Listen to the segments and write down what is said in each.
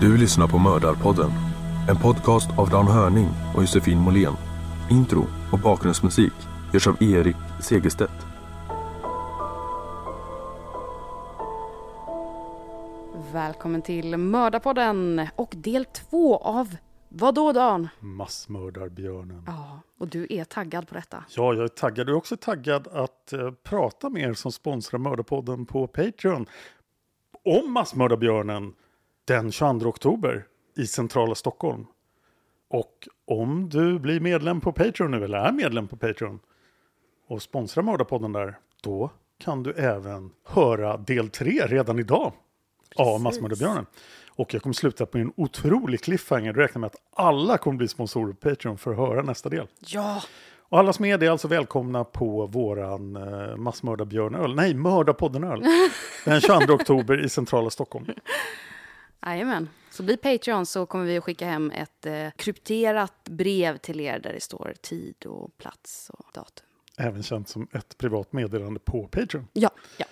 Du lyssnar på Mördarpodden. En podcast av Dan Hörning och Josefin Måhlén. Intro och bakgrundsmusik görs av Erik Segerstedt. Välkommen till Mördarpodden och del två av Vadå Dan? Massmördarbjörnen. Ja, och du är taggad på detta. Ja, jag är taggad. Du är också taggad att eh, prata med er som sponsrar Mördarpodden på Patreon. Om Massmördarbjörnen den 22 oktober i centrala Stockholm. Och om du blir medlem på Patreon nu, eller är medlem på Patreon och sponsrar Mördarpodden där, då kan du även höra del 3 redan idag av Massmördarbjörnen. Och jag kommer sluta på en otrolig cliffhanger. Jag räknar med att alla kommer bli sponsorer på Patreon för att höra nästa del. Ja! Och alla som är det är alltså välkomna på våran eh, massmördarbjörnöl, nej mördarpoddenöl, den 22 oktober i centrala Stockholm. Jajamän. Så bli Patreon så kommer vi att skicka hem ett eh, krypterat brev till er där det står tid och plats och datum. Även känt som ett privat meddelande på Patreon. Ja, ja.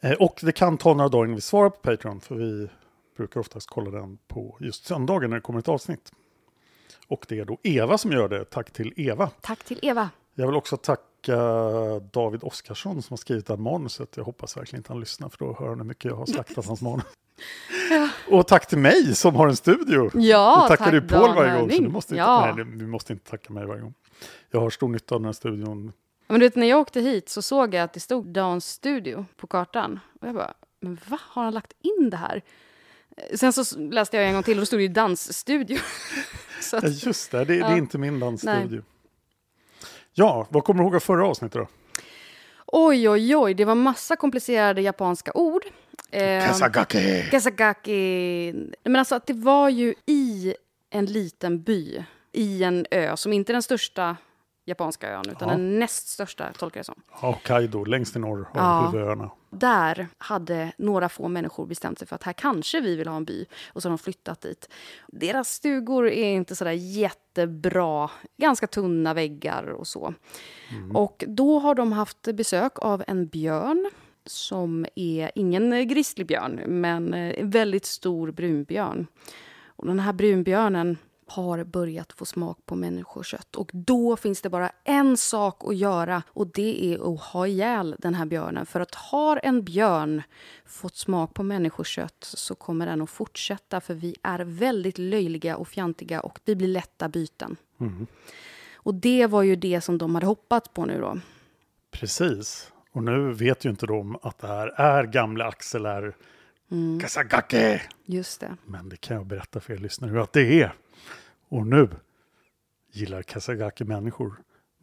Eh, och det kan ta några dagar innan vi svarar på Patreon, för vi brukar oftast kolla den på just söndagen när det kommer ett avsnitt. Och det är då Eva som gör det. Tack till Eva. Tack till Eva. Jag vill också tacka David Oskarsson som har skrivit det här manuset. Jag hoppas verkligen inte han lyssnar för då hör han hur mycket jag har slaktat hans manus. Och tack till mig som har en studio. Ja, du tackar tack ju Paul varje gång. Så du måste inte, Ja. nej, du måste inte tacka mig varje gång. Jag har stor nytta av den här studion. Men du vet, när jag åkte hit så såg jag att det stod Dans studio på kartan. Och jag bara, men vad har han lagt in det här? Sen så läste jag en gång till och då stod det ju dansstudio. så Ja, att, just det, det, det är Ja. inte min dansstudio. Ja, vad kommer du ihåg av förra avsnittet då? oj, oj, oj, det var massa komplicerade japanska ord. Eh, Kasagake! Kasagaki. Men alltså att det var ju i en liten by, i en ö som inte är den största japanska ön, utan Ja. den näst största, tolkar jag som. Hokkaido, längst i norr av Ja. huvudöarna. Där hade några få människor bestämt sig för att här kanske vi vill ha en by. Och så har de flyttat dit. Deras stugor är inte sådär jättebra. Ganska tunna väggar och så. Och då har de haft besök av en björn som är ingen grizzlybjörn, men eh, en väldigt stor brunbjörn. Och den här brunbjörnen har börjat få smak på människokött. Och då finns det bara en sak att göra och det är att ha ihjäl den här björnen. För att har en björn fått smak på människokött så kommer den att fortsätta för vi är väldigt löjliga och fjantiga och vi blir lätta byten. Och det var ju det som de hade hoppats på nu då. Precis. Och nu vet ju inte de att det här är gamle Axel är Kasagake. Just det. Men det kan jag berätta för er lyssnare att det är. Och nu gillar Kasagaki människor.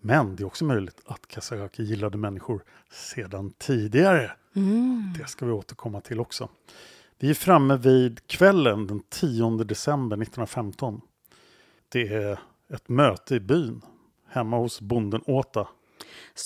Men det är också möjligt att Kasagaki gillade människor sedan tidigare. Det ska vi återkomma till också. Vi är framme vid kvällen den 10 december 1915. Det är ett möte i byn hemma hos bonden Åta.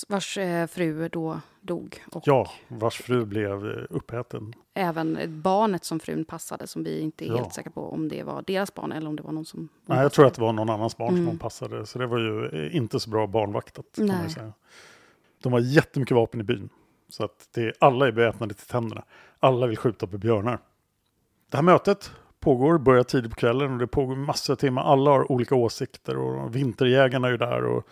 Vars eh, fru då dog. Och Ja, vars fru blev eh, uppäten. även barnet som frun passade som vi inte är Ja. helt säkra på om det var deras barn eller om det var någon som... Nej, jag tror att det var någon annans barn som hon passade. Så det var ju eh, inte så bra barnvaktat. Kan man Nej. säga. De har jättemycket vapen i byn. Så att det, alla är beväpnade till tänderna. Alla vill skjuta på björnar. Det här mötet pågår, börjar tidigt på kvällen och det pågår massor av timmar. Alla har olika åsikter och vinterjägarna är ju där och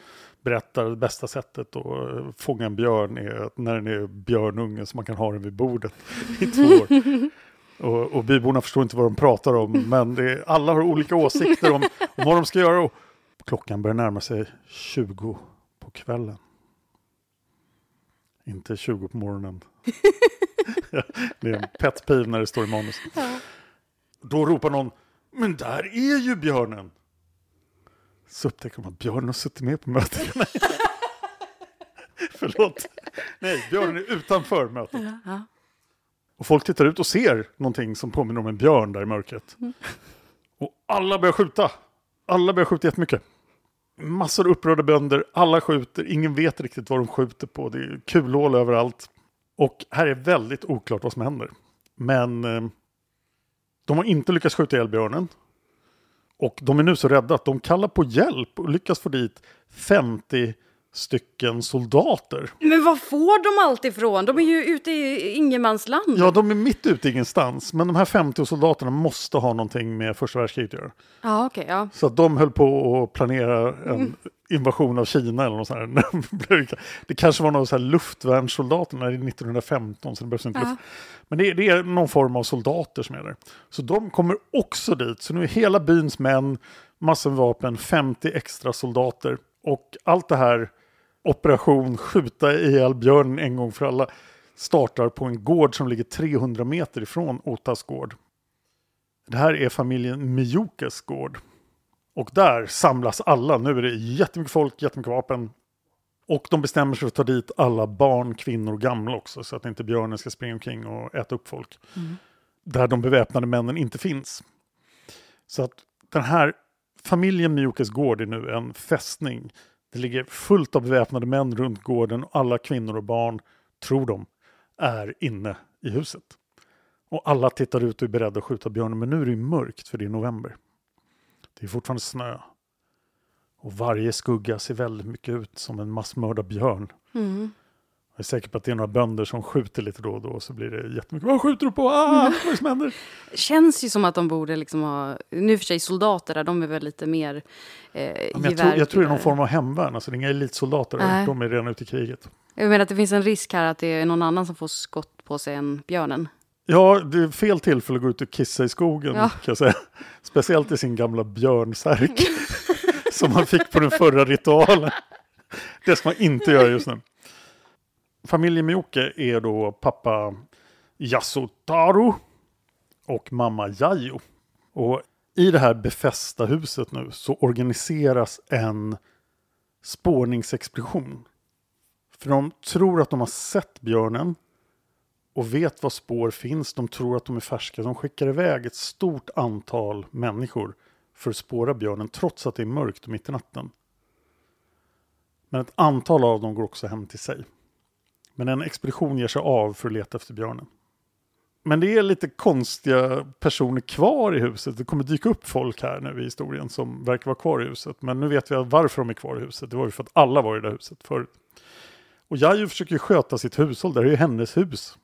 berättar det bästa sättet att eh, fånga en björn är när den är björnunge så man kan ha den vid bordet i två år. Och, och byborna förstår inte vad de pratar om, men är, alla har olika åsikter om, om vad de ska göra. Och klockan börjar närma sig 20 på kvällen. Inte 20 på morgonen. det är en pet peeve när det står i manus. Då ropar någon, men där är ju björnen. Så upptäcker man att björnen har suttit med på mötet. Förlåt. Nej, björnen är utanför mötet. Ja. Och folk tittar ut och ser någonting som påminner om en björn där i mörkret. Och alla börjar skjuta. Alla börjar skjuta jättemycket. Massor av upprörda bönder, alla skjuter, ingen vet riktigt vad de skjuter på. Det är kulhål överallt. Och här är väldigt oklart vad som händer. Men eh, de har inte lyckats skjuta ihjäl björnen. Och de är nu så rädda att de kallar på hjälp och lyckas få dit 50 stycken soldater. Men var får de allt ifrån? De är ju ute i ingenmansland. Ja, de är mitt ute i ingenstans, men de här 50 soldaterna måste ha någonting med första världskriget att göra. Ja, okej. ja. Så att de höll på att planera en invasion av Kina eller något sånt här. Det kanske var så här luftvärnssoldater när det är 1915, så det behövs inte Ja. luft. Men det är, det är någon form av soldater som är där. Så de kommer också dit. Så nu är hela byns män, massor med vapen, 50 extra soldater. Och allt det här, operation skjuta ihjäl björnen en gång för alla, startar på en gård som ligger 300 meter ifrån Otas gård. Det här är familjen Miyukes gård. Och där samlas alla. Nu är det jättemycket folk, jättemycket vapen. Och de bestämmer sig för att ta dit alla barn, kvinnor och gamla också. Så att inte björnen ska springa omkring och äta upp folk. Där de beväpnade männen inte finns. Så att den här familjen Miyukes gård är nu en fästning. Det ligger fullt av beväpnade män runt gården. Och alla kvinnor och barn, tror de, är inne i huset. Och alla tittar ut och är beredda att skjuta björnen. Men nu är det mörkt för det är november. Det är fortfarande snö. Och varje skugga ser väldigt mycket ut som en massmördad björn. Mm. Jag är säker på att det är några bönder som skjuter lite då och då. Så blir det jättemycket. Vad skjuter du på? Ah, vad är det som händer? Känns ju som att de borde liksom ha... Nu för sig soldater där, de är väl lite mer eh, Ja, jag, tror, jag tror det är någon gevärgudar. form av hemvärn. Alltså det är inga elitsoldater. Nej. De är redan ute i kriget. Jag menar att det finns en risk här att det är någon annan som får skott på sig än björnen. Ja, det är fel tillfälle att gå ut och kissa i skogen. Ja. Kan jag säga. Speciellt i sin gamla björnsärk. som man fick på den förra ritualen. Det ska man inte göra just nu. Familjen Miyoke är då pappa Yasutaro och mamma Yayo. Och i det här befästa huset nu så organiseras en spårningsexpedition. För de tror att de har sett björnen och vet var spår finns. De tror att de är färska. De skickar iväg ett stort antal människor för att spåra björnen trots att det är mörkt och mitt i natten. Men ett antal av dem går också hem till sig. Men en expedition ger sig av för att leta efter björnen. Men det är lite konstiga personer kvar i huset. Det kommer dyka upp folk här nu i historien som verkar vara kvar i huset. Men nu vet vi varför de är kvar i huset. Det var ju för att alla var i det där huset förut. Och Jaju försöker sköta sitt hushåll. Det är ju hennes hus.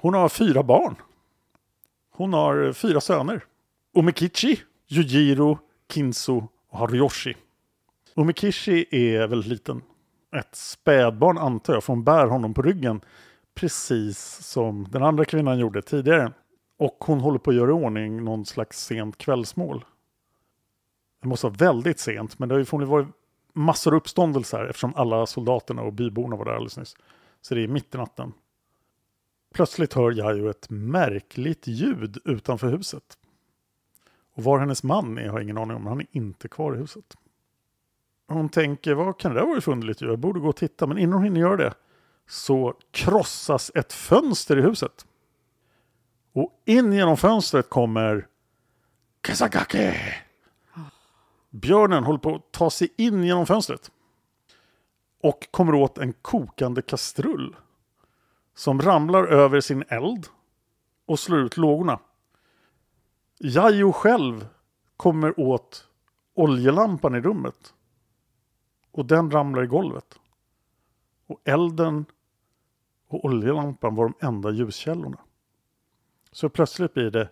Hon har fyra barn. Hon har eh, fyra söner. Omikichi, Yujiro, Kinso och Haruyoshi. Omikishi är väldigt liten. Ett spädbarn antar jag, för hon bär honom på ryggen. Precis som den andra kvinnan gjorde tidigare. Och hon håller på att göra i ordning någon slags sent kvällsmål. Det måste vara väldigt sent, men det har ju förmodligen varit massor av uppståndelser eftersom alla soldaterna och byborna var där alldeles nyss. Så det är mitt i natten. Plötsligt hör Yayo ett märkligt ljud utanför huset. Och var hennes man är har jag ingen aning om, han är inte kvar i huset. Hon tänker, vad kan det där vara för underligt ljud? Jag borde gå och titta, men innan hon hinner göra det så krossas ett fönster i huset. Och in genom fönstret kommer Kazakake! Björnen håller på att ta sig in genom fönstret. Och kommer åt en kokande kastrull. Som ramlar över sin eld och slår ut lågorna. Jajo själv kommer åt oljelampan i rummet. Och den ramlar i golvet. Och elden och oljelampan var de enda ljuskällorna. Så plötsligt blir det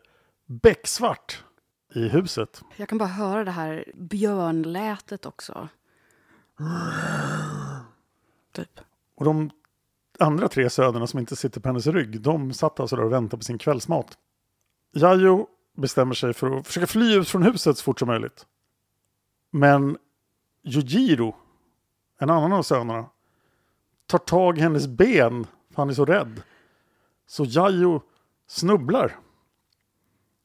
becksvart i huset. Jag kan bara höra det här björnlätet också. Typ. Och de andra tre sönerna som inte sitter på hennes rygg, de satt alltså där och väntade på sin kvällsmat. Jajo bestämmer sig för att försöka fly ut från huset så fort som möjligt. Men Yujiro, en annan av sönerna, tar tag i hennes ben för han är så rädd. Så Jajo snubblar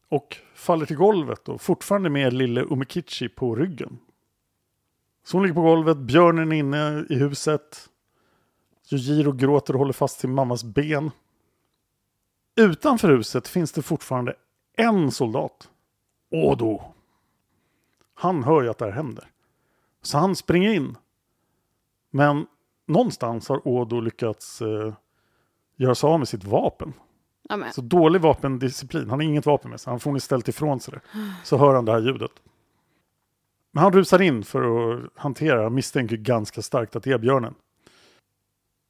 och faller till golvet och fortfarande med lille Umekichi på ryggen. Så hon ligger på golvet, björnen är inne i huset. Yujiro gråter och håller fast sin mammas ben. Utanför huset finns det fortfarande en soldat. Odo. Han hör ju att det här händer. Så han springer in. Men någonstans har Odo lyckats eh, göra sig av med sitt vapen. Ja, men. Så dålig vapendisciplin. Han har inget vapen med sig. Han får ställt ifrån sig det. Så hör han det här ljudet. Men han rusar in för att hantera. Han misstänker ganska starkt att det är björnen.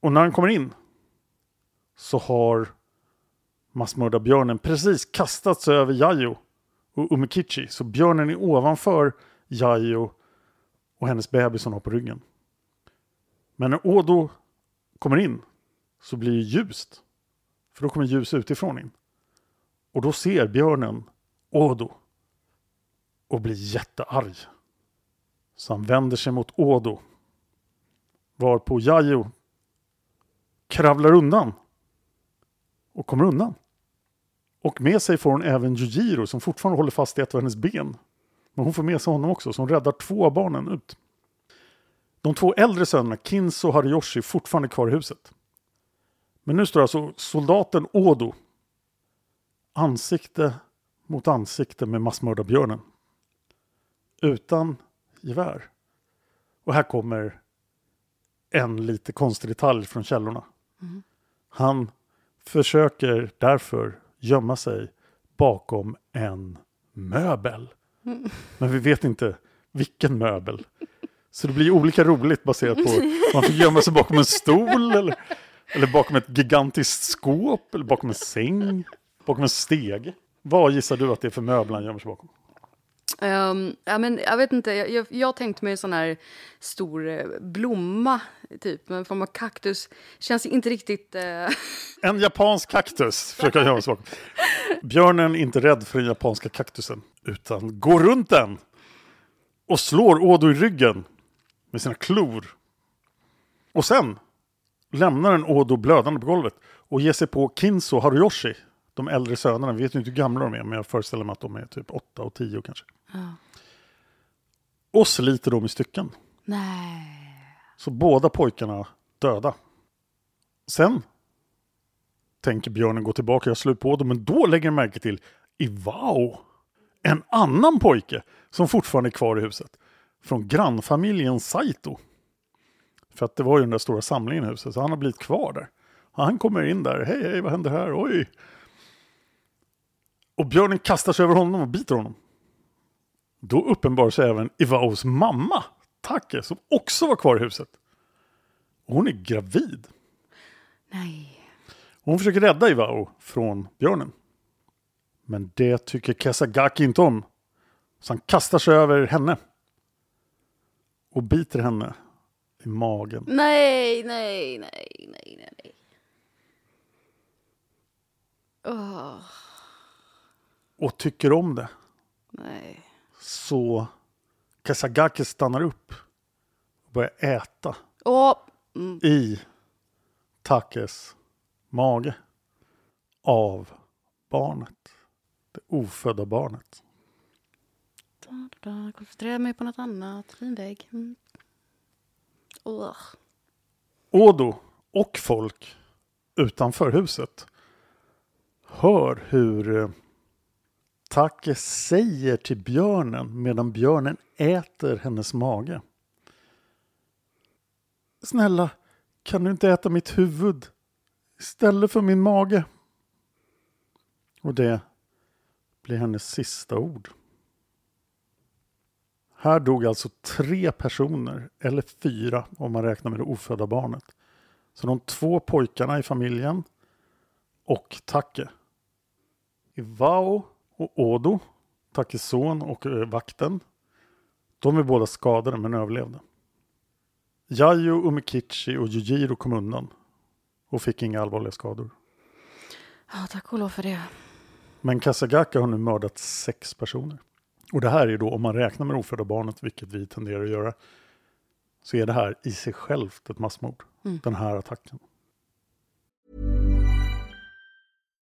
Och när han kommer in så har massmördarbjörnen precis kastat sig över Jajo och Umekichi. Så björnen är ovanför Jajo och hennes bebis hon har på ryggen. Men när Odo kommer in så blir det ljust. För då kommer ljus utifrån in. Och då ser björnen Odo och blir jättearg. Så han vänder sig mot Odo. Varpå Jajo kravlar undan. Och kommer undan. Och med sig får hon även Jujiro som fortfarande håller fast i ett av hennes ben. Men hon får med sig honom också så hon räddar två av barnen ut. De två äldre sönerna, Kinzo och Hariyoshi, är fortfarande kvar i huset. Men nu står alltså soldaten Odo ansikte mot ansikte med massmördarbjörnen. Utan gevär. Och här kommer en lite konstig detalj från källorna. Han försöker därför gömma sig bakom en möbel. Men vi vet inte vilken möbel. Så det blir olika roligt baserat på man får gömma sig bakom en stol eller, eller bakom ett gigantiskt skåp eller bakom en säng, bakom en steg. Vad gissar du att det är för möbel han gömmer sig bakom? Um, ja, men jag vet inte, jag, jag, jag tänkte mig en sån här stor eh, blomma, typ, en form av kaktus. Känns inte riktigt... Uh... En japansk kaktus försöker jag göra sig. Björnen är inte rädd för den japanska kaktusen utan går runt den och slår Odo i ryggen med sina klor. Och sen lämnar den Odo blödande på golvet och ger sig på Kinzo Haruyoshi, de äldre sönerna, vi vet ju inte hur gamla de är, men jag föreställer mig att de är typ 8 och 10 kanske. Ja. Och sliter dem i stycken. Nej. Så båda pojkarna döda. Sen tänker björnen gå tillbaka och slå på dem, men då lägger den märke till Ivao, en annan pojke som fortfarande är kvar i huset. Från grannfamiljen Saito. För att det var ju den där stora samlingen i huset, så han har blivit kvar där. Han kommer in där, hej hej vad händer här, oj. Och björnen kastar sig över honom och biter honom. Då uppenbarar sig även Ivaos mamma, Take, som också var kvar i huset. Hon är gravid. Nej. Hon försöker rädda Ivao från björnen. Men det tycker Kesagaki inte om. Så han kastar sig över henne. Och biter henne i magen. Nej, nej, nej, nej, nej, nej. Åh, Och tycker om det. nej. Så Kesagaki stannar upp. Och börjar äta Åh, mm. i Takes mage. Av barnet. Det ofödda barnet. Da, da, da. Koncentrera mig på något annat. Fin vägg. Mm. Odo och folk utanför huset hör hur eh, Take säger till björnen medan björnen äter hennes mage. Snälla, kan du inte äta mitt huvud istället för min mage? Och det blir hennes sista ord. Här dog alltså tre personer, eller fyra om man räknar med det ofödda barnet. Så de två pojkarna i familjen och Take. Ivao och Odo, Takes son och eh, vakten. De är båda skadade men överlevde. Yayo, Umekichi och Yujiro kom undan och fick inga allvarliga skador. Ja, tack och lov för det. Men Kasagaka har nu mördat sex personer. Och det här är då, om man räknar med det ofödda barnet, vilket vi tenderar att göra, så är det här i sig självt ett massmord. Den här attacken.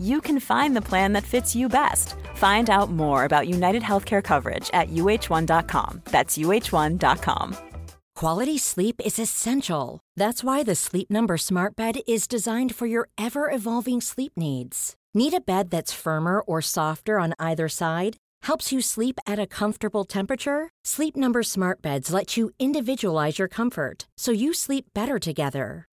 you can find the plan that fits you best. Find out more about United Healthcare coverage at uh1.com. That's uh1.com. Quality sleep is essential. That's why the Sleep Number Smart Bed is designed for your ever evolving sleep needs. Need a bed that's firmer or softer on either side? Helps you sleep at a comfortable temperature? Sleep Number Smart Beds let you individualize your comfort so you sleep better together.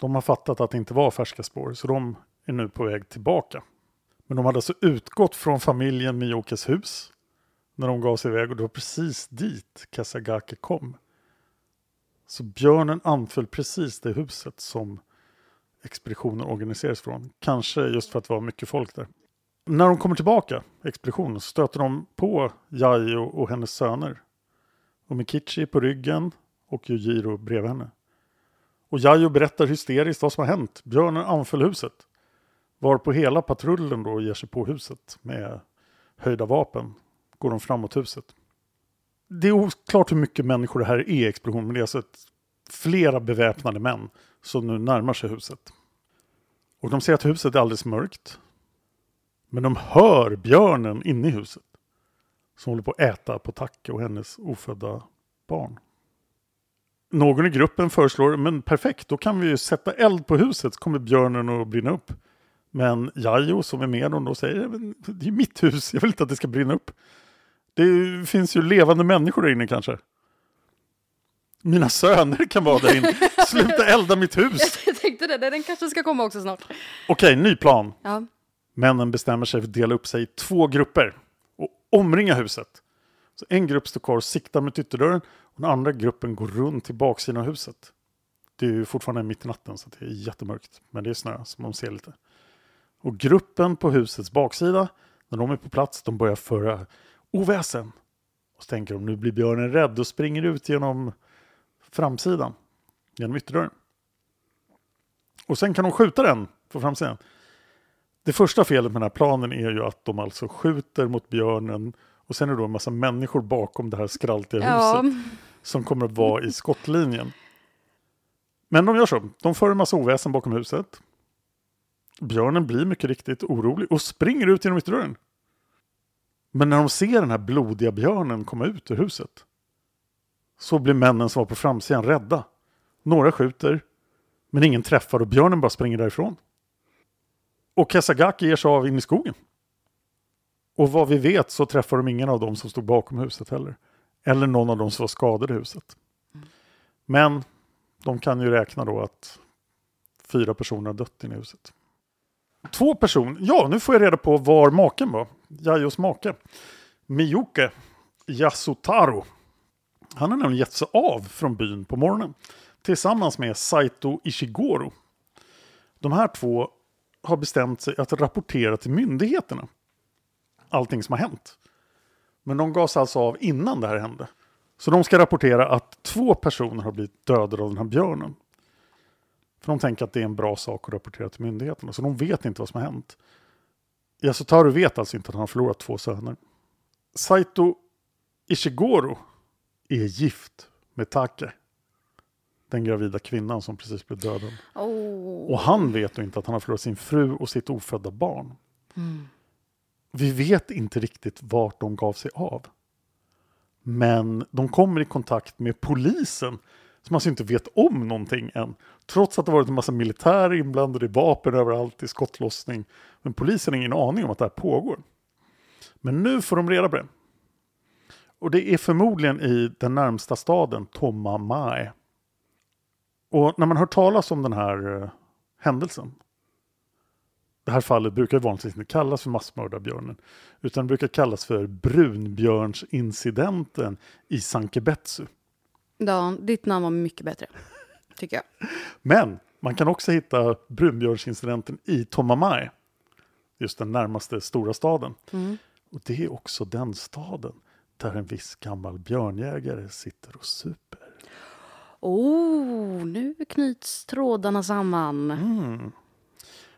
De har fattat att det inte var färska spår, så de är nu på väg tillbaka. Men de hade alltså utgått från familjen Miyokes hus när de gav sig iväg och det var precis dit Kasagake kom. Så björnen anföll precis det huset som expeditionen organiseras från. Kanske just för att det var mycket folk där. När de kommer tillbaka, expeditionen, så stöter de på Yayo och hennes söner. Och Mikichi på ryggen och Yujiro bredvid henne. Och Jajo berättar hysteriskt vad som har hänt. Björnen anföll huset. Varpå hela patrullen då ger sig på huset med höjda vapen. Går de framåt huset. Det är oklart hur mycket människor det här är i. Men det är alltså ett, flera beväpnade män som nu närmar sig huset. Och de ser att huset är alldeles mörkt. Men de hör björnen inne i huset. Som håller på att äta på Tacke och hennes ofödda barn. Någon i gruppen föreslår, men perfekt, då kan vi ju sätta eld på huset så kommer björnen att brinna upp. Men Jajo som är med dem då säger, "Men det är mitt hus, jag vill inte att det ska brinna upp. Det finns ju levande människor där inne kanske. Mina söner kan vara där inne. Sluta elda mitt hus! Jag tänkte det, den kanske ska komma också snart. Okej, ny plan. Ja. Männen bestämmer sig för att dela upp sig i två grupper och omringa huset. Så en grupp står kvar och siktar mot ytterdörren och den andra gruppen går runt till baksidan av huset. Det är ju fortfarande mitt i natten så det är jättemörkt, men det är snö som man ser lite. Och gruppen på husets baksida, när de är på plats, de börjar föra oväsen. Och så tänker de, nu blir björnen rädd och springer ut genom framsidan, genom ytterdörren. Och sen kan de skjuta den på framsidan. Det första felet med den här planen är ju att de alltså skjuter mot björnen och sen är det då en massa människor bakom det här skraltiga Ja. huset som kommer att vara i skottlinjen. Men de gör så. De för en massa oväsen bakom huset. Björnen blir mycket riktigt orolig och springer ut genom ytterdörren. Men när de ser den här blodiga björnen komma ut ur huset så blir männen som var på framsidan rädda. Några skjuter, men ingen träffar och björnen bara springer därifrån. Och Kesagaki ger sig av in i skogen. Och vad vi vet så träffar de ingen av dem som stod bakom huset heller. Eller någon av dem som var skadade i huset. Men de kan ju räkna då att fyra personer har dött inne i huset. Två personer, ja nu får jag reda på var maken var. Jajos make. Miyuke Yasutaro. Han har nämligen gett sig av från byn på morgonen. Tillsammans med Saito Ishiguro. De här två har bestämt sig att rapportera till myndigheterna. Allting som har hänt. Men de gav sig alltså av innan det här hände. Så de ska rapportera att två personer har blivit dödade av den här björnen. För de tänker att det är en bra sak att rapportera till myndigheterna. Så de vet inte vad som har hänt. Yasutaru vet alltså inte att han har förlorat två söner. Saito Ishiguro är gift med Take. Den gravida kvinnan som precis blev dödad. Oh. Och han vet ju inte att han har förlorat sin fru och sitt ofödda barn. Vi vet inte riktigt vart de gav sig av. Men de kommer i kontakt med polisen som alltså inte vet om någonting än. Trots att det varit en massa militär inblandade, vapen överallt, i skottlossning. Men polisen har ingen aning om att det här pågår. Men nu får de reda på det. Och det är förmodligen i den närmsta staden, Tomma Mai. Och när man hör talas om den här eh, händelsen. Det här fallet brukar vanligtvis inte kallas för massmördarbjörnen. Utan det brukar kallas för brunbjörnsincidenten i Sankebetsu. Ja, ditt namn var mycket bättre. Tycker jag. Men man kan också hitta brunbjörnsincidenten i Tomamae. Just den närmaste stora staden. Och det är också den staden där en viss gammal björnjägare sitter och super. Oh, nu knyts trådarna samman. Mm.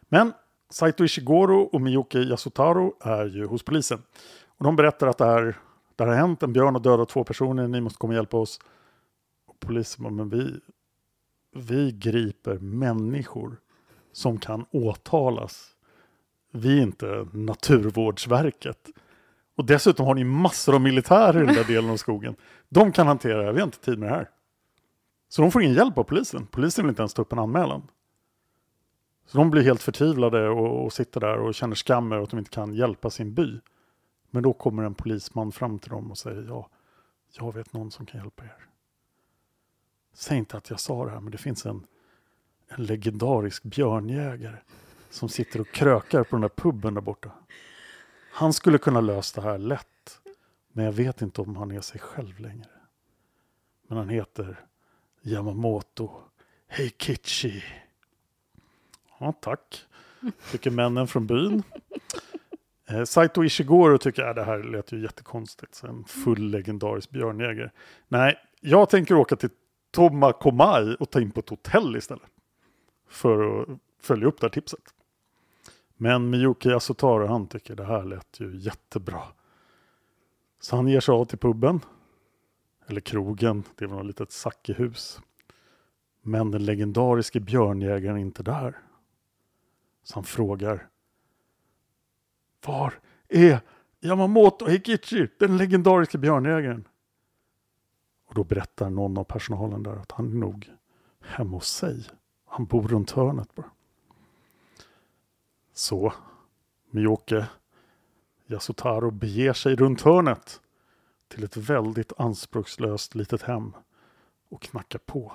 Men Saito Ishiguro och Miyuki Yasutaro är ju hos polisen. Och de berättar att det här, det här har hänt, en björn har dödat två personer, ni måste komma och hjälpa oss. Och polisen bara, men vi, vi griper människor som kan åtalas. Vi är inte Naturvårdsverket. Och dessutom har ni massor av militärer i den där delen av skogen. De kan hantera det här, vi har inte tid med det här. Så de får ingen hjälp av polisen. Polisen vill inte ens ta upp en anmälan. Så de blir helt förtvivlade och, och sitter där och känner skam över att de inte kan hjälpa sin by. Men då kommer en polisman fram till dem och säger ja, jag vet någon som kan hjälpa er. Säg inte att jag sa det här, men det finns en, en legendarisk björnjägare som sitter och krökar på den där puben där borta. Han skulle kunna lösa det här lätt, men jag vet inte om han är sig själv längre. Men han heter Yamamoto. Heikichi. Ja, tack. Tycker männen från byn. Eh, Saito Ishiguro tycker att det här lät ju jättekonstigt. Så En full legendarisk björnjägare. Nej, jag tänker åka till Tomakomai och ta in på ett hotell istället. För att följa upp det här tipset. Men Miyuki Asotaro han tycker det här lät ju jättebra. Så han ger sig av till puben. Eller krogen, det var något litet sackehus. Men den legendariske björnjägaren är inte där. Så han frågar. Var är Yamamoto Hikichi, den legendariska björnjägaren? Och då berättar någon av personalen där att han är nog hemma hos sig. Han bor runt hörnet bara. Så Miyoke Yasutaro beger sig runt hörnet till ett väldigt anspråkslöst litet hem och knackar på.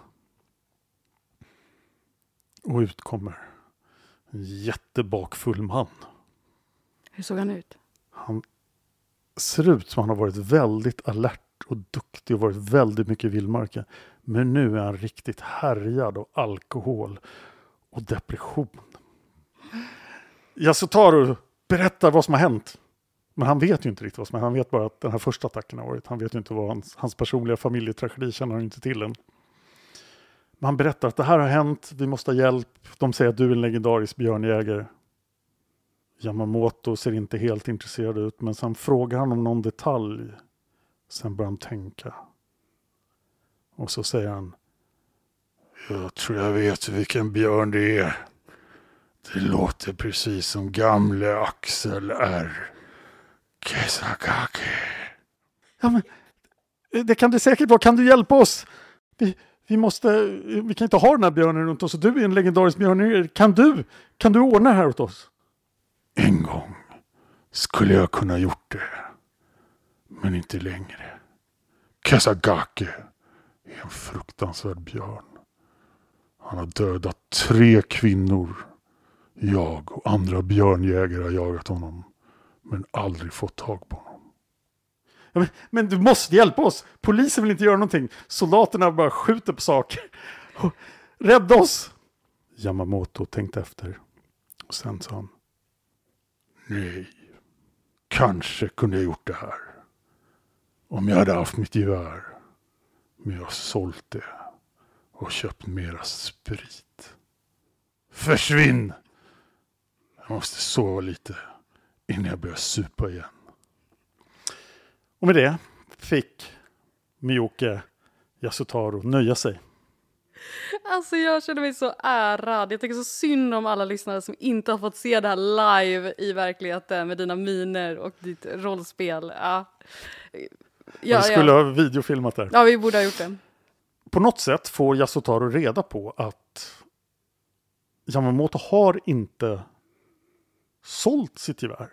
Och ut kommer en jättebakfull man. Hur såg han ut? Han ser ut som han har varit väldigt alert och duktig och varit väldigt mycket i vildmarken. Men nu är han riktigt härjad av alkohol och depression. Yasutaro berättar vad som har hänt. Men han vet ju inte riktigt vad som har hänt. Han vet bara att den här första attacken har varit. Han vet ju inte vad hans, hans personliga familjetragedi känner han inte till än. Man han berättar att det här har hänt, vi måste ha hjälp. De säger att du är en legendarisk björnjägare. Yamamoto ser inte helt intresserad ut, men sen frågar han om någon detalj. Sen börjar han tänka. Och så säger han. Jag tror jag vet vilken björn det är. Det låter precis som gamle Axel R. Kesakake. Ja, men eh, det kan det säkert vara. Kan du hjälpa oss? Vi, vi måste, vi kan inte ha den här björnen runt oss. och Du är en legendarisk björn. Kan du, kan du ordna det här åt oss? En gång skulle jag kunna gjort det. Men inte längre. Kasagake är en fruktansvärd björn. Han har dödat tre kvinnor. Jag och andra björnjägare har jagat honom. Men aldrig fått tag på honom. Men, men du måste hjälpa oss! Polisen vill inte göra någonting. Soldaterna bara skjuter på saker. Rädda oss! Yamamoto tänkte efter. Och sen sa han. Nej, kanske kunde jag gjort det här. Om jag hade haft mitt gevär. Men jag har sålt det och köpt mera sprit. Försvinn! Jag måste sova lite innan jag börjar supa igen. Och med det fick Miyoke Yasutaro nöja sig. Alltså jag känner mig så ärad. Jag tycker så synd om alla lyssnare som inte har fått se det här live i verkligheten med dina miner och ditt rollspel. Ja. Ja, vi skulle ja. ha videofilmat där. ja, vi borde ha gjort det. På något sätt får Yasutaro reda på att Yamamoto har inte sålt sitt gevär.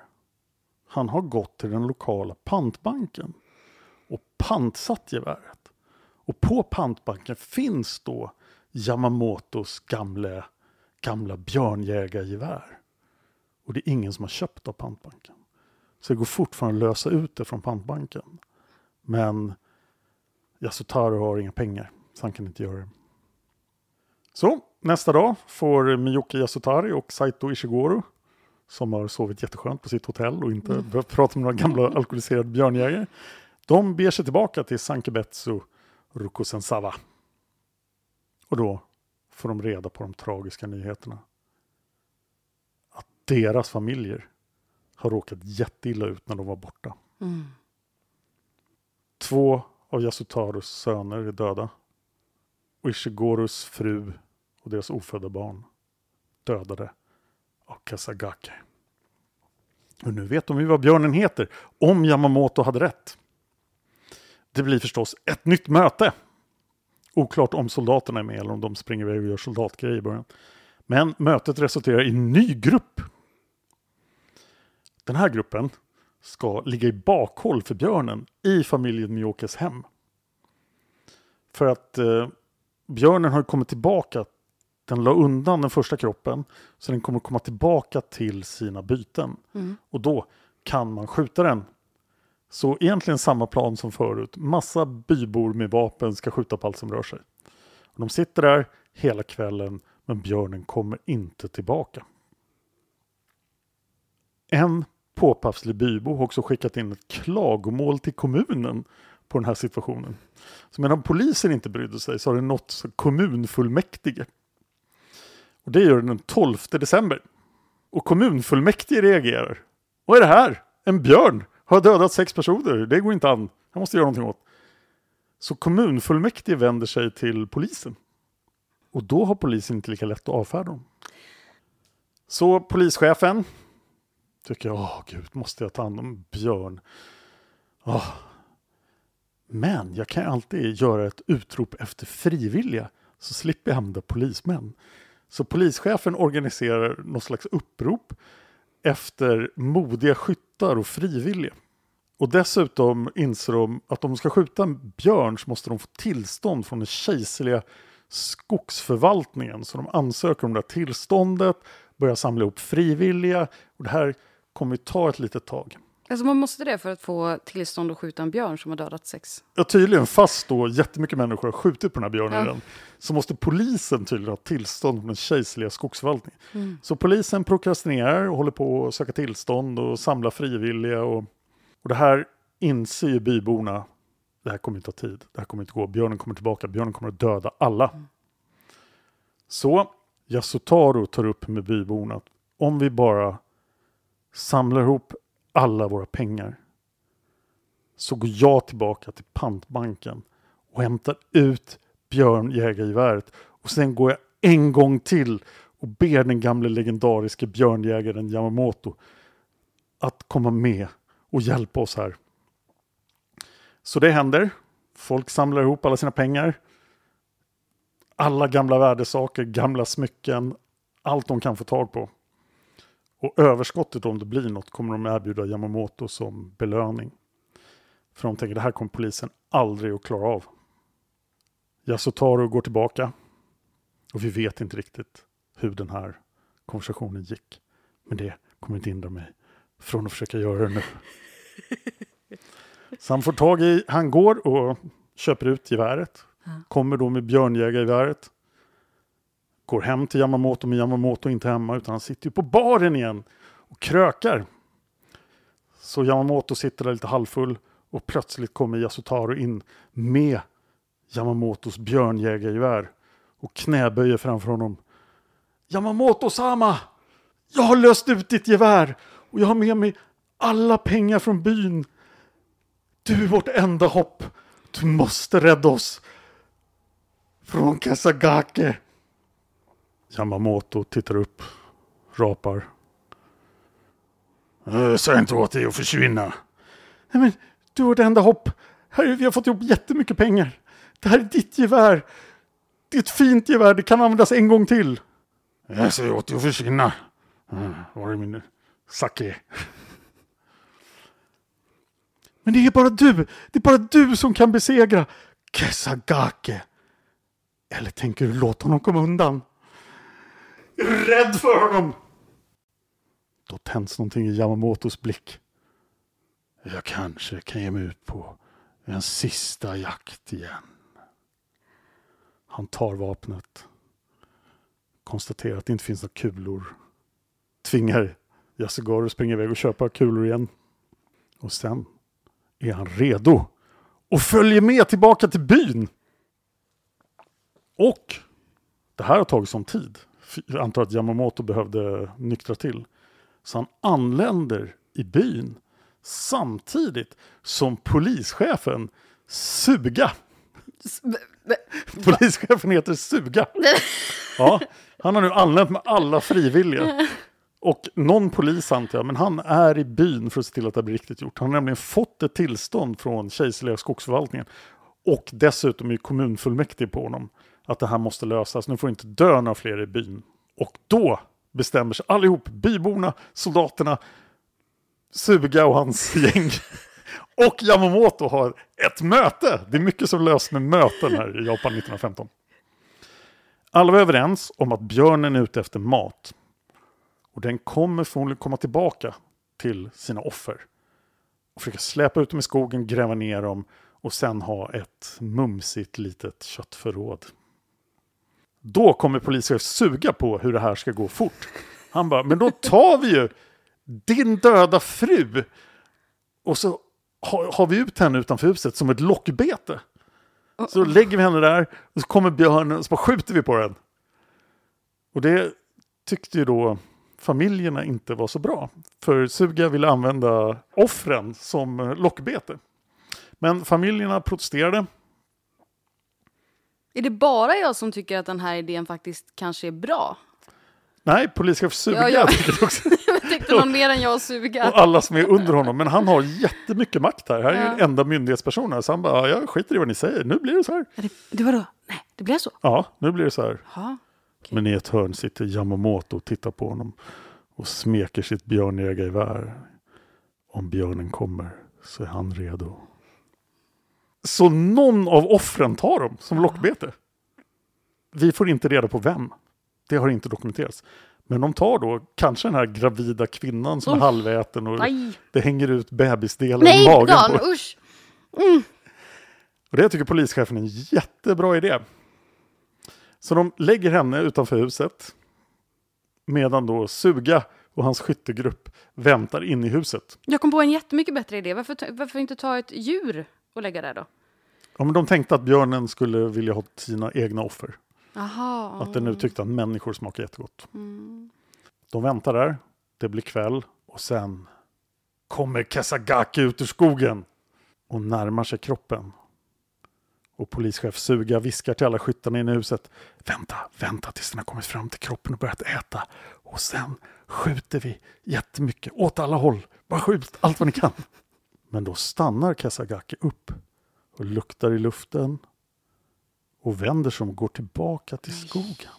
Han har gått till den lokala pantbanken och pantsatt geväret. Och på pantbanken finns då Yamamotos gamla, gamla björnjägargevär. Och det är ingen som har köpt av pantbanken. Så det går fortfarande att lösa ut det från pantbanken. Men Yasutaro har inga pengar, så han kan inte göra det. Så nästa dag får Miyuki Yasutari och Saito Ishiguro som har sovit jätteskönt på sitt hotell och inte behövt prata med några gamla alkoholiserade björnjägare. De beger sig tillbaka till Sankebetsu Rukosensawa. Och då får de reda på de tragiska nyheterna. Att deras familjer har råkat jätteilla ut när de var borta. Mm. Två av Yasutaros söner är döda. Och Ishigorus fru och deras ofödda barn dödade Akasagake. Kasagake. Och nu vet de ju vad björnen heter, om Yamamoto hade rätt. Det blir förstås ett nytt möte. Oklart om soldaterna är med eller om de springer iväg och gör soldatgrejer i början. Men mötet resulterar i en ny grupp. Den här gruppen ska ligga i bakhåll för björnen i familjen Miyokes hem. För att eh, björnen har kommit tillbaka. Den la undan den första kroppen så den kommer komma tillbaka till sina byten. Mm. Och då kan man skjuta den. Så egentligen samma plan som förut. Massa bybor med vapen ska skjuta på allt som rör sig. Och de sitter där hela kvällen men björnen kommer inte tillbaka. En påpasslig bybo har också skickat in ett klagomål till kommunen på den här situationen. Så medan polisen inte brydde sig så har det nått kommunfullmäktige. Och det gör den den 12 december. Och kommunfullmäktige reagerar. Vad är det här? En björn har dödat sex personer. Det går inte an. Jag måste göra någonting åt. Så kommunfullmäktige vänder sig till polisen. Och då har polisen inte lika lätt att avfärda dem. Så polischefen tycker jag, åh gud, måste jag ta hand om björn? Åh. Men jag kan alltid göra ett utrop efter frivilliga så slipper jag använda polismän. Så polischefen organiserar något slags upprop efter modiga skyttar och frivilliga. Och dessutom inser de att om de ska skjuta en björn så måste de få tillstånd från den kejserliga skogsförvaltningen. Så de ansöker om det här tillståndet, börjar samla ihop frivilliga och det här kommer ju ta ett litet tag. Alltså man måste det för att få tillstånd att skjuta en björn som har dödat sex? Ja, tydligen, fast då jättemycket människor har skjutit på den här björnen Ja. redan, så måste polisen tydligen ha tillstånd från den kejserliga skogsförvaltningen. Mm. Så polisen prokrastinerar och håller på att söka tillstånd och samla frivilliga. Och, och det här inser ju byborna, det här kommer inte ta tid, det här kommer inte gå, björnen kommer tillbaka, björnen kommer att döda alla. Så Yasutaro tar upp med byborna att om vi bara samlar ihop alla våra pengar så går jag tillbaka till pantbanken och hämtar ut björnjägargeväret och sen går jag en gång till och ber den gamle legendariske björnjägaren Yamamoto att komma med och hjälpa oss här. Så det händer. Folk samlar ihop alla sina pengar. Alla gamla värdesaker, gamla smycken, allt de kan få tag på. Och överskottet om det blir något kommer de erbjuda Yamamoto som belöning. För de tänker det här kommer polisen aldrig att klara av. Yasutaro går tillbaka. Och vi vet inte riktigt hur den här konversationen gick. Men det kommer inte hindra mig från att försöka göra det nu. Så han får tag i, han går och köper ut geväret. Kommer då med björnjägargeväret. Går hem till Yamamoto, men Yamamoto är inte hemma utan han sitter ju på baren igen och krökar. Så Yamamoto sitter där lite halvfull och plötsligt kommer Yasutaro in med Yamamotos björnjägargevär och knäböjer framför honom. Yamamoto-sama! Jag har löst ut ditt gevär och jag har med mig alla pengar från byn. Du är vårt enda hopp. Du måste rädda oss från Kasagake. Yamamoto tittar upp, rapar. "Eh, Säg inte åt dig att försvinna. Nej, men du är vårt enda hopp. Här, vi har fått ihop jättemycket pengar. Det här är ditt gevär. Det är ett fint gevär, det kan användas en gång till. Äh, Jag säger åt dig att försvinna. Mm, var är min sake? Men det är bara du, det är bara du som kan besegra Kesagake. Eller tänker du låta honom komma undan? Rädd för honom? Då tänds någonting i Yamamotos blick. Jag kanske kan ge mig ut på en sista jakt igen. Han tar vapnet. Konstaterar att det inte finns några kulor. Tvingar Yasugaru att springa iväg och köpa kulor igen. Och sen är han redo och följer med tillbaka till byn. Och det här har tagit sån tid. Jag antar att Yamamoto behövde nyktra till. Så han anländer i byn samtidigt som polischefen Suga. Polischefen heter Suga. Ja, han har nu anlänt med alla frivilliga. Och någon polis antar jag, men han är i byn för att se till att det blir riktigt gjort. Han har nämligen fått ett tillstånd från kejserliga skogsförvaltningen. Och dessutom är kommunfullmäktige på honom. Att det här måste lösas. Nu får inte dö några fler i byn. Och då bestämmer sig allihop, byborna, soldaterna, Suga och hans gäng. Och Yamamoto har ett möte. Det är mycket som löst med möten här i Japan 1915. Alla var överens om att björnen är ute efter mat. Och den kommer förmodligen komma tillbaka till sina offer. Och försöka släpa ut dem i skogen, gräva ner dem och sen ha ett mumsigt litet köttförråd. Då kommer polischef suga på hur det här ska gå fort. Han bara, men då tar vi ju din döda fru och så har, har vi ut henne utanför huset som ett lockbete. Så lägger vi henne där och så kommer björnen och så bara skjuter vi på den. Och det tyckte ju då familjerna inte var så bra. För Suga ville använda offren som lockbete. Men familjerna protesterade. Är det bara jag som tycker att den här idén faktiskt kanske är bra? Nej, polischef Suga Ja, ja. tycker också. Jag tyckte någon mer än jag suga. Och alla som är under honom. Men han har jättemycket makt här. Här är Ja. den enda myndighetspersonen. Så han bara, jag skiter i vad ni säger. Nu blir det så här. Är det, det var då? Nej, det blev så? Ja, nu blir det så här. Ja. Men i ett hörn sitter Yamamoto och tittar på honom och smeker sitt björnjägargevär. Om björnen kommer så är han redo. Så någon av offren tar dem som lockbete. Vi får inte reda på vem. Det har inte dokumenterats. Men de tar då kanske den här gravida kvinnan som är Usch. halväten och Nej, det hänger ut bebisdelar Nej i magen Dan, på. usch! Och det tycker polischefen är en jättebra idé. Så de lägger henne utanför huset. Medan då Suga och hans skyttegrupp väntar in i huset. Jag kom på en jättemycket bättre idé. Varför, varför inte ta ett djur och lägga där då? Ja, men de tänkte att björnen skulle vilja ha sina egna offer. Jaha. Att den nu tyckte att människor smakar jättegott. Mm. De väntar där. Det blir kväll. Och sen kommer Kesagaki ut ur skogen. Och närmar sig kroppen. Och polischef Suga viskar till alla skyttarna inne i huset. Vänta, vänta tills den har kommit fram till kroppen och börjat äta. Och sen skjuter vi jättemycket åt alla håll. Bara skjut allt vad ni kan. Men då stannar Kesagaki upp och luktar i luften och vänder sig om och går tillbaka till skogen.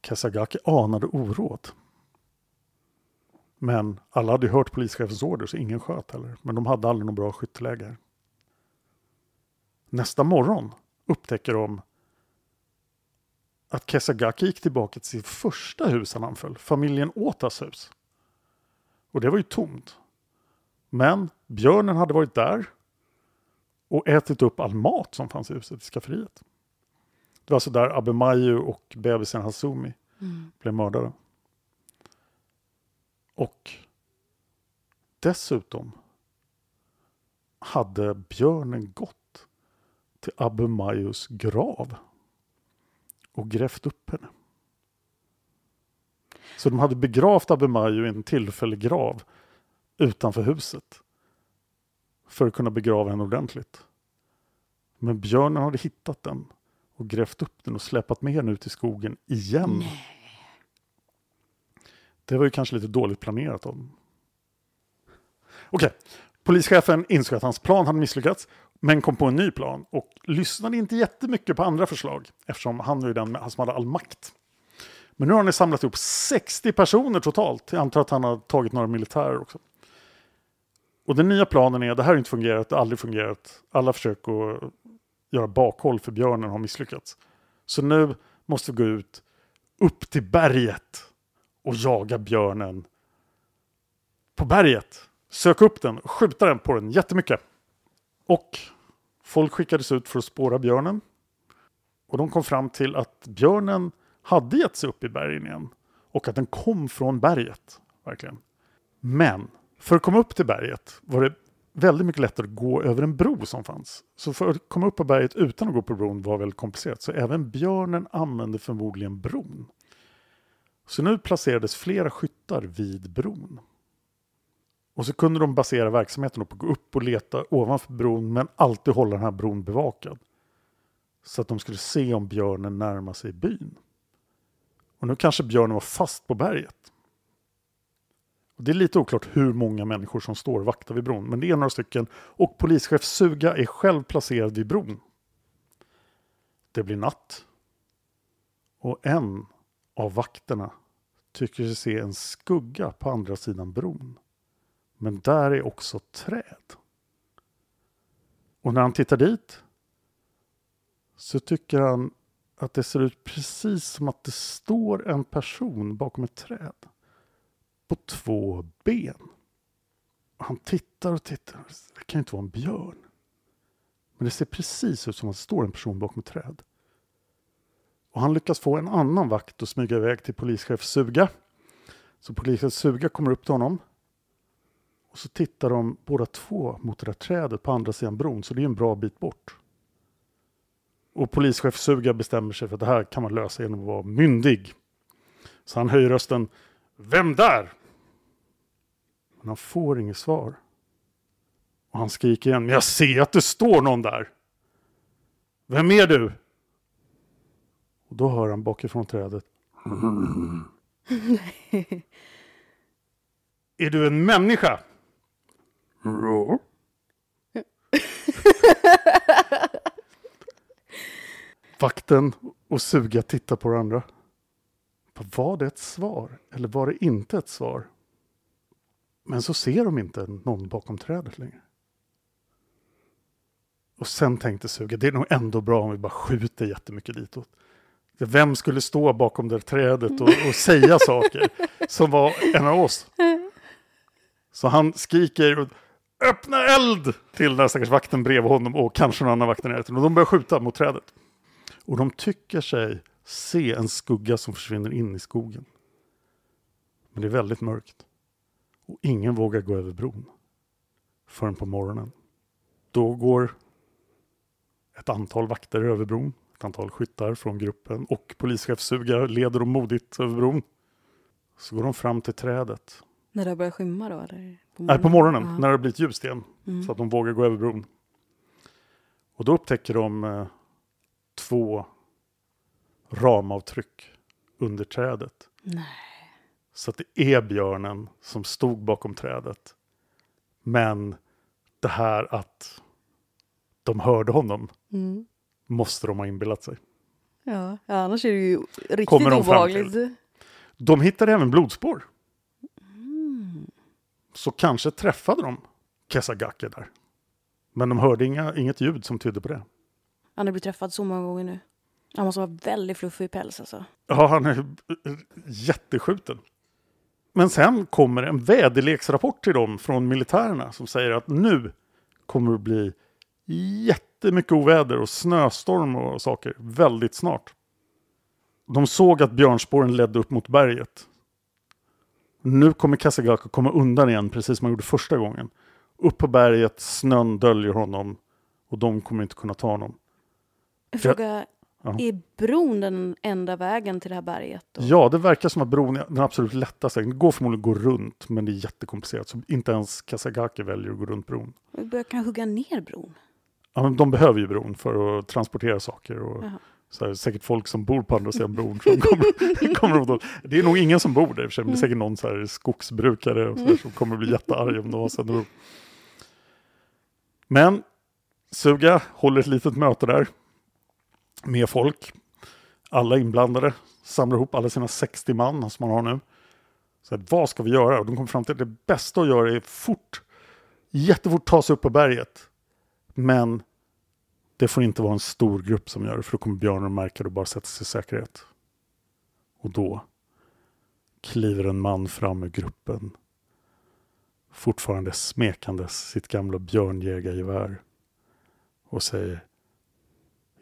Kasagaki anade oråd. Men alla hade hört polischefens order så ingen sköt heller. Men de hade aldrig någon bra skytteläge. Nästa morgon upptäcker de att Kesagaki gick tillbaka till sitt första hus han anföll, familjen Otas hus. Och det var ju tomt. Men björnen hade varit där och ätit upp all mat som fanns i huset i skafferiet. Det var alltså där Abemayu och bebisen Hasumi blev mördade. Och dessutom hade björnen gått till Abemayus grav och grävt upp henne. Så de hade begravt Abemayu i en tillfällig grav utanför huset för att kunna begrava henne ordentligt. Men björnen hade hittat den och grävt upp den och släpat med henne ut i skogen igen. Det var ju kanske lite dåligt planerat av dem. Okej, polischefen insåg att hans plan hade misslyckats men kom på en ny plan och lyssnade inte jättemycket på andra förslag eftersom han var ju den som hade all makt. Men nu har han samlat ihop 60 personer totalt. Jag antar att han har tagit några militärer också. Och den nya planen är, det här har inte fungerat, det har aldrig fungerat. Alla försök att göra bakhåll för björnen har misslyckats. Så nu måste vi gå ut upp till berget och jaga björnen på berget. Söka upp den och skjuta den på den jättemycket. Och folk skickades ut för att spåra björnen. Och de kom fram till att björnen hade gett sig upp i bergen igen. Och att den kom från berget. Verkligen. Men för att komma upp till berget var det väldigt mycket lättare att gå över en bro som fanns. Så för att komma upp på berget utan att gå på bron var väldigt komplicerat. Så även björnen använde förmodligen bron. Så nu placerades flera skyttar vid bron. Och så kunde de basera verksamheten på att gå upp och leta ovanför bron men alltid hålla den här bron bevakad. Så att de skulle se om björnen närmar sig byn. Och nu kanske björnen var fast på berget. Och det är lite oklart hur många människor som står vakta vaktar vid bron, men det är några stycken och polischef Suga är själv placerad vid bron. Det blir natt. Och en av vakterna tycker sig se en skugga på andra sidan bron. Men där är också träd. Och när han tittar dit så tycker han att det ser ut precis som att det står en person bakom ett träd på två ben. Han tittar och tittar. Det kan ju inte vara en björn. Men det ser precis ut som att det står en person bakom ett träd. Och han lyckas få en annan vakt att smyga iväg till polischef Suga. Så polischef Suga kommer upp till honom. Och så tittar de båda två mot det där trädet på andra sidan bron, så det är en bra bit bort. Och polischef Suga bestämmer sig för att det här kan man lösa genom att vara myndig. Så han höjer rösten. Vem där? Men han får inget svar. Och han skriker igen. Men jag ser att det står någon där. Vem är du? Och då hör han bakifrån trädet. Är du en människa? Ja. Vakten och Suga tittar på varandra. Var det ett svar eller var det inte ett svar? Men så ser de inte någon bakom trädet längre. Och sen tänkte Suga, det är nog ändå bra om vi bara skjuter jättemycket ditåt. Vem skulle stå bakom det trädet och, och säga saker som var en av oss? Så han skriker och öppna eld till den stackars vakten bredvid honom och kanske någon annan vakt i närheten. Och de börjar skjuta mot trädet. Och de tycker sig se en skugga som försvinner in i skogen. Men det är väldigt mörkt. Och ingen vågar gå över bron. Förrän på morgonen. Då går ett antal vakter över bron. Ett antal skyttar från gruppen och polischef Suga leder dem modigt över bron. Så går de fram till trädet. När det börjar skymma då? Eller? På Nej, på morgonen Ja. när det har blivit ljust igen. Mm. Så att de vågar gå över bron. Och då upptäcker de eh, två ramavtryck under trädet. Nej. Så det är björnen som stod bakom trädet. Men det här att de hörde honom Mm. måste de ha inbillat sig. Ja, ja, annars är det ju riktigt Kommer de fram till. obehagligt. De hittade även blodspår. Mm. Så kanske träffade de Kesagake där. Men de hörde inga, inget ljud som tydde på det. Han har blivit träffad så många gånger nu. Han måste vara väldigt fluffig päls alltså. Ja, han är jätteskjuten. Men sen kommer en väderleksrapport till dem från militärerna som säger att nu kommer det bli jättemycket oväder och snöstorm och saker väldigt snart. De såg att björnspåren ledde upp mot berget. Nu kommer Kasagaka komma undan igen precis som han gjorde första gången. Upp på berget, snön döljer honom och de kommer inte kunna ta honom. Fråga, Ja. är bron den enda vägen till det här berget? Då? Ja, det verkar som att bron är den absolut lättaste. Det går förmodligen att gå runt, men det är jättekomplicerat. Så inte ens Kasagaki väljer att gå runt bron. Vi kan hugga ner bron. Ja, men de behöver ju bron för att transportera saker. Och Jaha. så här, säkert folk som bor på andra sidan bron. Som kommer, kommer att, det är nog ingen som bor där i och för sig. men Det är säkert någon så här skogsbrukare och så där, som kommer bli jättearg om de har bro. Men Suga håller ett litet möte där med folk. Alla inblandade samlar ihop alla sina 60 man som man har nu. Så här, vad ska vi göra? Och de kommer fram till att det bästa att göra är fort, jättefort ta sig upp på berget. Men det får inte vara en stor grupp som gör det för då kommer björnen märka det och bara sätta sig i säkerhet. Och då kliver en man fram ur gruppen fortfarande smekandes sitt gamla björnjägargevär och säger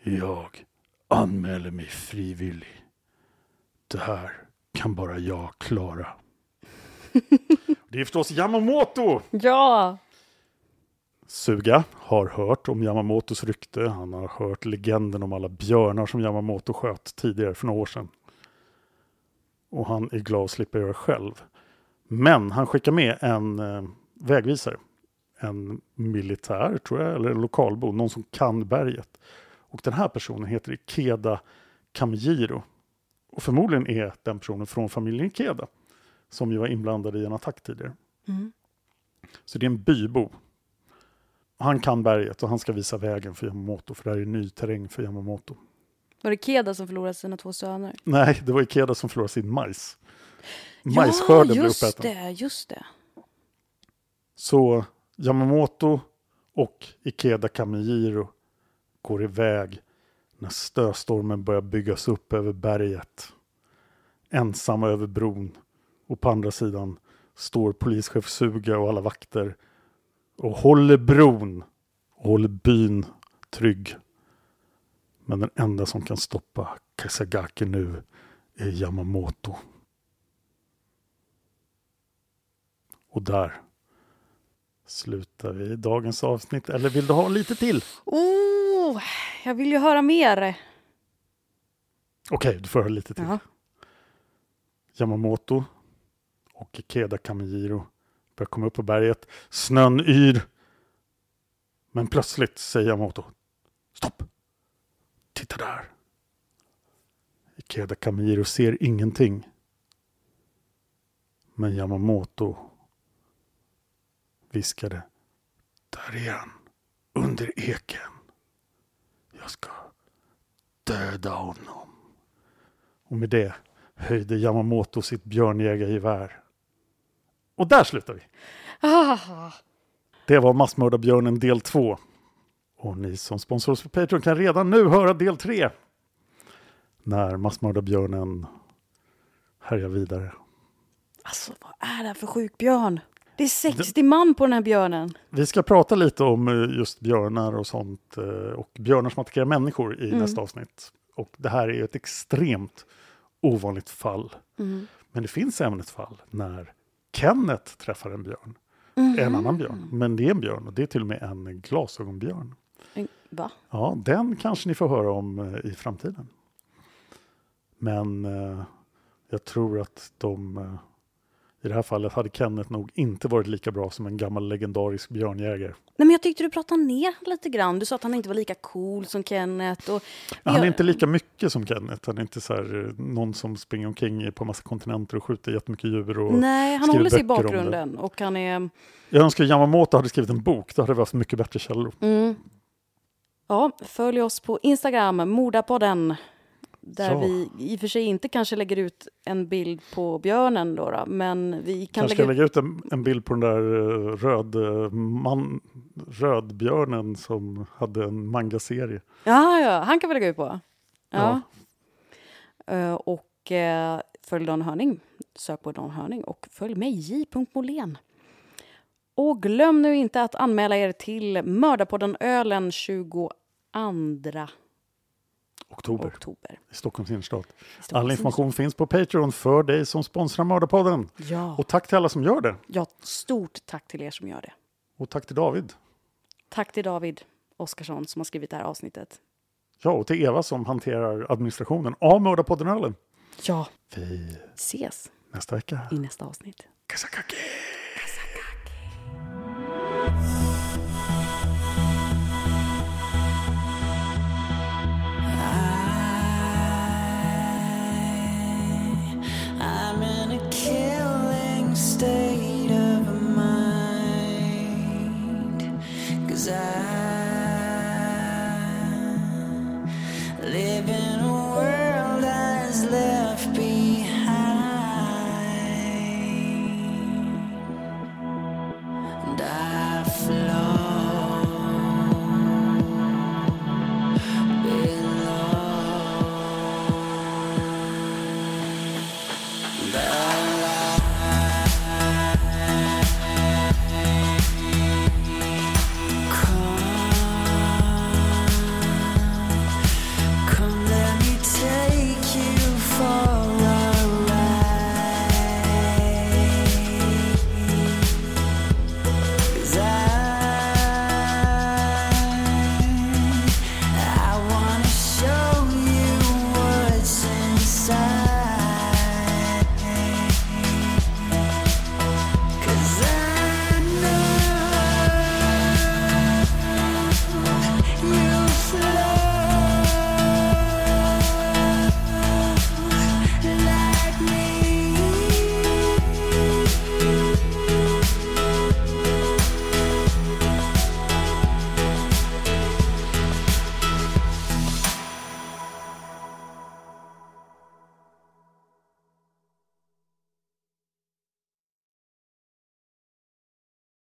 jag anmäler mig frivillig. Det här kan bara jag klara. Det är förstås Yamamoto! Ja! Suga har hört om Yamamotos rykte. Han har hört legenden om alla björnar som Yamamoto sköt tidigare för några år sedan. Och han är glad att slippa göra själv. Men han skickar med en eh, vägvisare. En militär, tror jag, eller en lokalbo. Någon som kan berget. Och den här personen heter Ikeda Kamijiro. Och förmodligen är den personen från familjen Ikeda. Som ju var inblandad i en attack tidigare. Mm. Så det är en bybo. Han kan berget och han ska visa vägen för Yamamoto. För det här är ny terräng för Yamamoto. Var det Keda som förlorade sina två söner? Nej, det var Ikeda som förlorade sin majs. Majsskörden ja, blev just uppäten. det, just det. Så Yamamoto och Ikeda Kamijiro går iväg när stöstormen börjar byggas upp över berget. Ensamma över bron. Och på andra sidan står polischef Suga och alla vakter och håller bron och håller byn trygg. Men den enda som kan stoppa Kasagake nu är Yamamoto. Och där slutar vi dagens avsnitt. Eller vill du ha lite till? Oh! Oh, jag vill ju höra mer. Okej, du får höra lite till. Ja. Yamamoto och Ikeda Kamijiro börjar komma upp på berget. Snön yr. Men plötsligt säger Yamamoto Stopp! Titta där! Ikeda Kamijiro ser ingenting. Men Yamamoto viskade Där är han! Under eken! Jag ska döda honom. Och med det höjde Yamamoto sitt björnjägargevär. Och där slutar vi. Ah, Det var Massmördarbjörnen del 2. Och ni som sponsrar oss på Patreon kan redan nu höra del 3. När Massmördarbjörnen härjar vidare. alltså, vad är det här för sjuk björn? Det är 60 man på den här björnen. Vi ska prata lite om eh, just björnar och sånt eh, och björnar som attackerar människor i Mm. nästa avsnitt. Och det här är ju ett extremt ovanligt fall. Mm. Men det finns även ett fall när Kenneth träffar en björn. Mm. En annan björn. Men det är en björn och det är till och med en glasögonbjörn. Va? Ja, den kanske ni får höra om eh, i framtiden. Men jag tror att de i det här fallet hade Kenneth nog inte varit lika bra som en gammal legendarisk björnjägare. Nej, men jag tyckte du pratade ner lite grann. Du sa att han inte var lika cool som Kenneth. Och Han är inte lika mycket som Kenneth. Han är inte så här, eh, någon som springer omkring på massa kontinenter och skjuter jättemycket djur. Och Nej, han håller sig i bakgrunden. Och han är... Jag önskar Yamamoto hade skrivit en bok. Då hade vi haft mycket bättre källor. Mm. Ja, följ oss på Instagram, Mordapodden. Där Ja. vi i och för sig inte kanske lägger ut en bild på björnen då, då men vi kan Kanske lägga lägga ut en, en bild på den där eh, röd, eh, man, rödbjörnen som hade en mangaserie. Ja, ja, han kan vi lägga ut på. Ja. Ja. Eh, och eh, följ Dan Hörning. Sök på Dan Hörning och följ mig, j.molén. Och glöm nu inte att anmäla er till Mördarpodden Ölen 22 Oktober oktober. i Stockholms innerstad. All information finns på Patreon för dig som sponsrar Mördarpodden. Ja. Och tack till alla som gör det. ja, stort tack till er som gör det. Och tack till David. Tack till David Oskarsson som har skrivit det här avsnittet. Ja, och till Eva som hanterar administrationen av Mördarpodden. Ja, Vi ses nästa vecka. i nästa avsnitt. Kasakake!